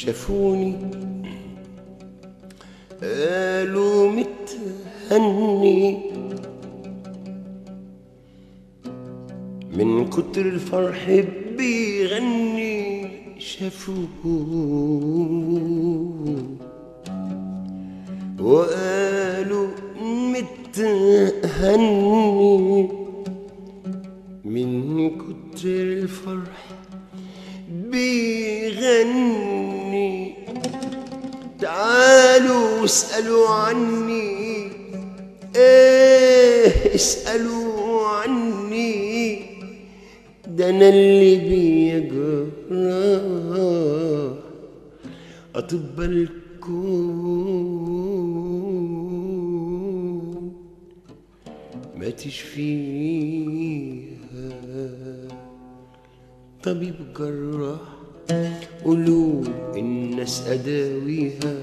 شافوني. قالوا متهني. من كتر الفرح بيغني شافوه وقالوا متهني. من كتر الفرح بيغني اسألوا عني. إيه اسألوا عني. ده أنا اللي بيجرح اطب الكون ما تشفيها طبيب جراح قلوب الناس أداويها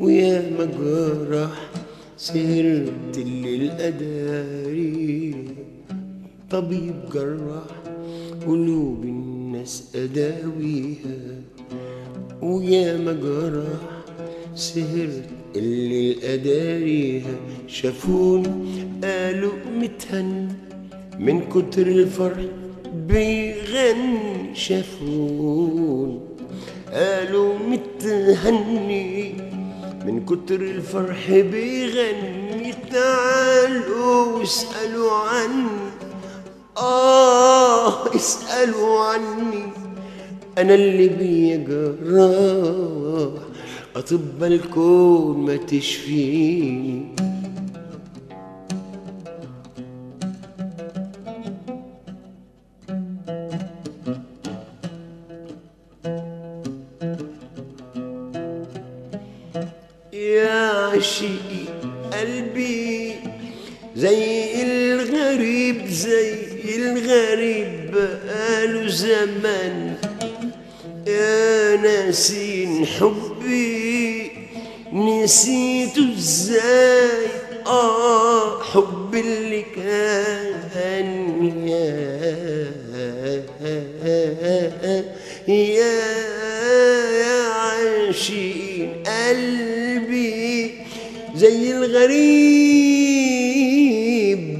ويا ما جراح سهرت الليل أداريها طبيب جراح قلوب الناس أداويها. ويا ما جراح سهرت الليل أداريها شافوني قالوا متهن من كتر الفرح بيغني شافون قالوا متهني من كتر الفرح بيغني تعالوا اسألوا عني. آه اسألوا عني. أنا اللي بيجرح أطب الكون ما تشفيني. يا عشقي قلبي زي الغريب زي الغريب بقاله زمن. يا ناسين حبي نسيته إزاي؟ آه حب اللي كان يا يا يا عاشقين قلبي. زي الغريب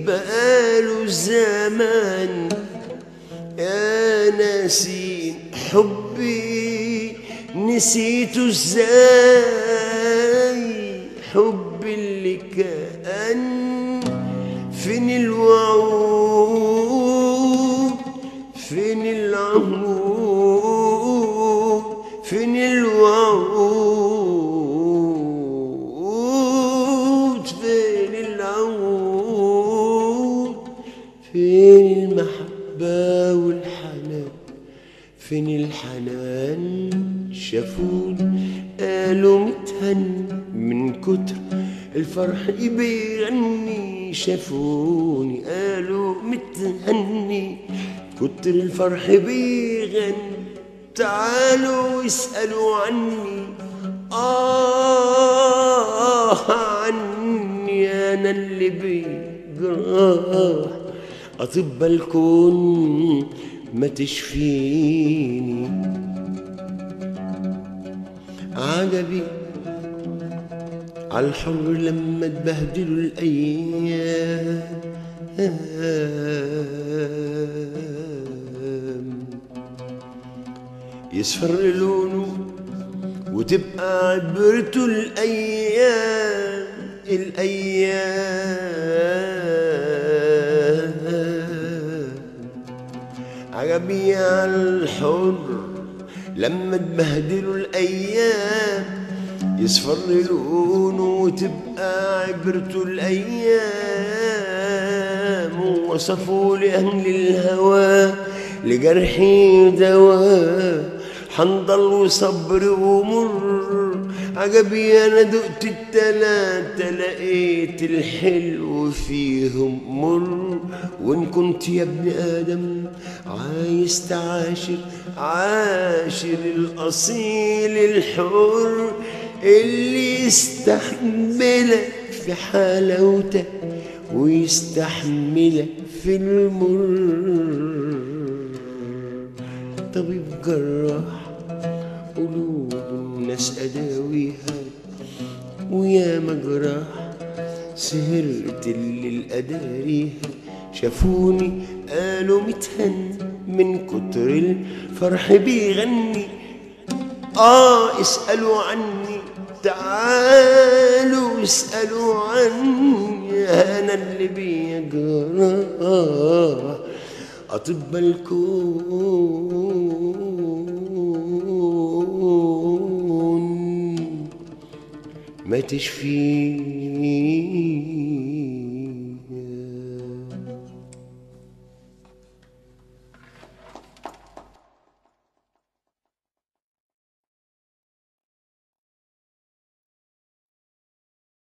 بقاله زمان. يا ناسين حبي نسيته إزاي؟ حب اللي كان فين الوعود فين الحنان؟ شافون قالوا متهن من كتر الفرح بيغني شافوني قالوا متهني كتر الفرح بيغني تعالوا اسألوا عني. آه عني أنا اللي بيجرح. أطب الكون ما تشفيني. عجبي عالحر لما تبهدلوا الأيام. يصفر لونه وتبقى عبرته الأيام الأيام. عجبي عالحر لما تبهدلوا الأيام يصفر لونه وتبقى عبرته الأيام. ووصفوا لأهل الهوى لجرحي دواء حنضل وصبر ومر عجبي أنا دقت التلاتة لقيت الحلو فيهم مر. وإن كنت يا ابن آدم عايز تعاشر عاشر الأصيل الحر اللي يستحملك في حلاوتك ويستحملك في المر. طبيب جراح قلوب الناس أداويها ويا مجراح سهرت اللي الأداريها. شافوني قالوا متهن من كتر الفرح بيغني. آه اسألوا عني تعالوا اسألوا عني أنا اللي بيجرى. أطب الكون. تشفيني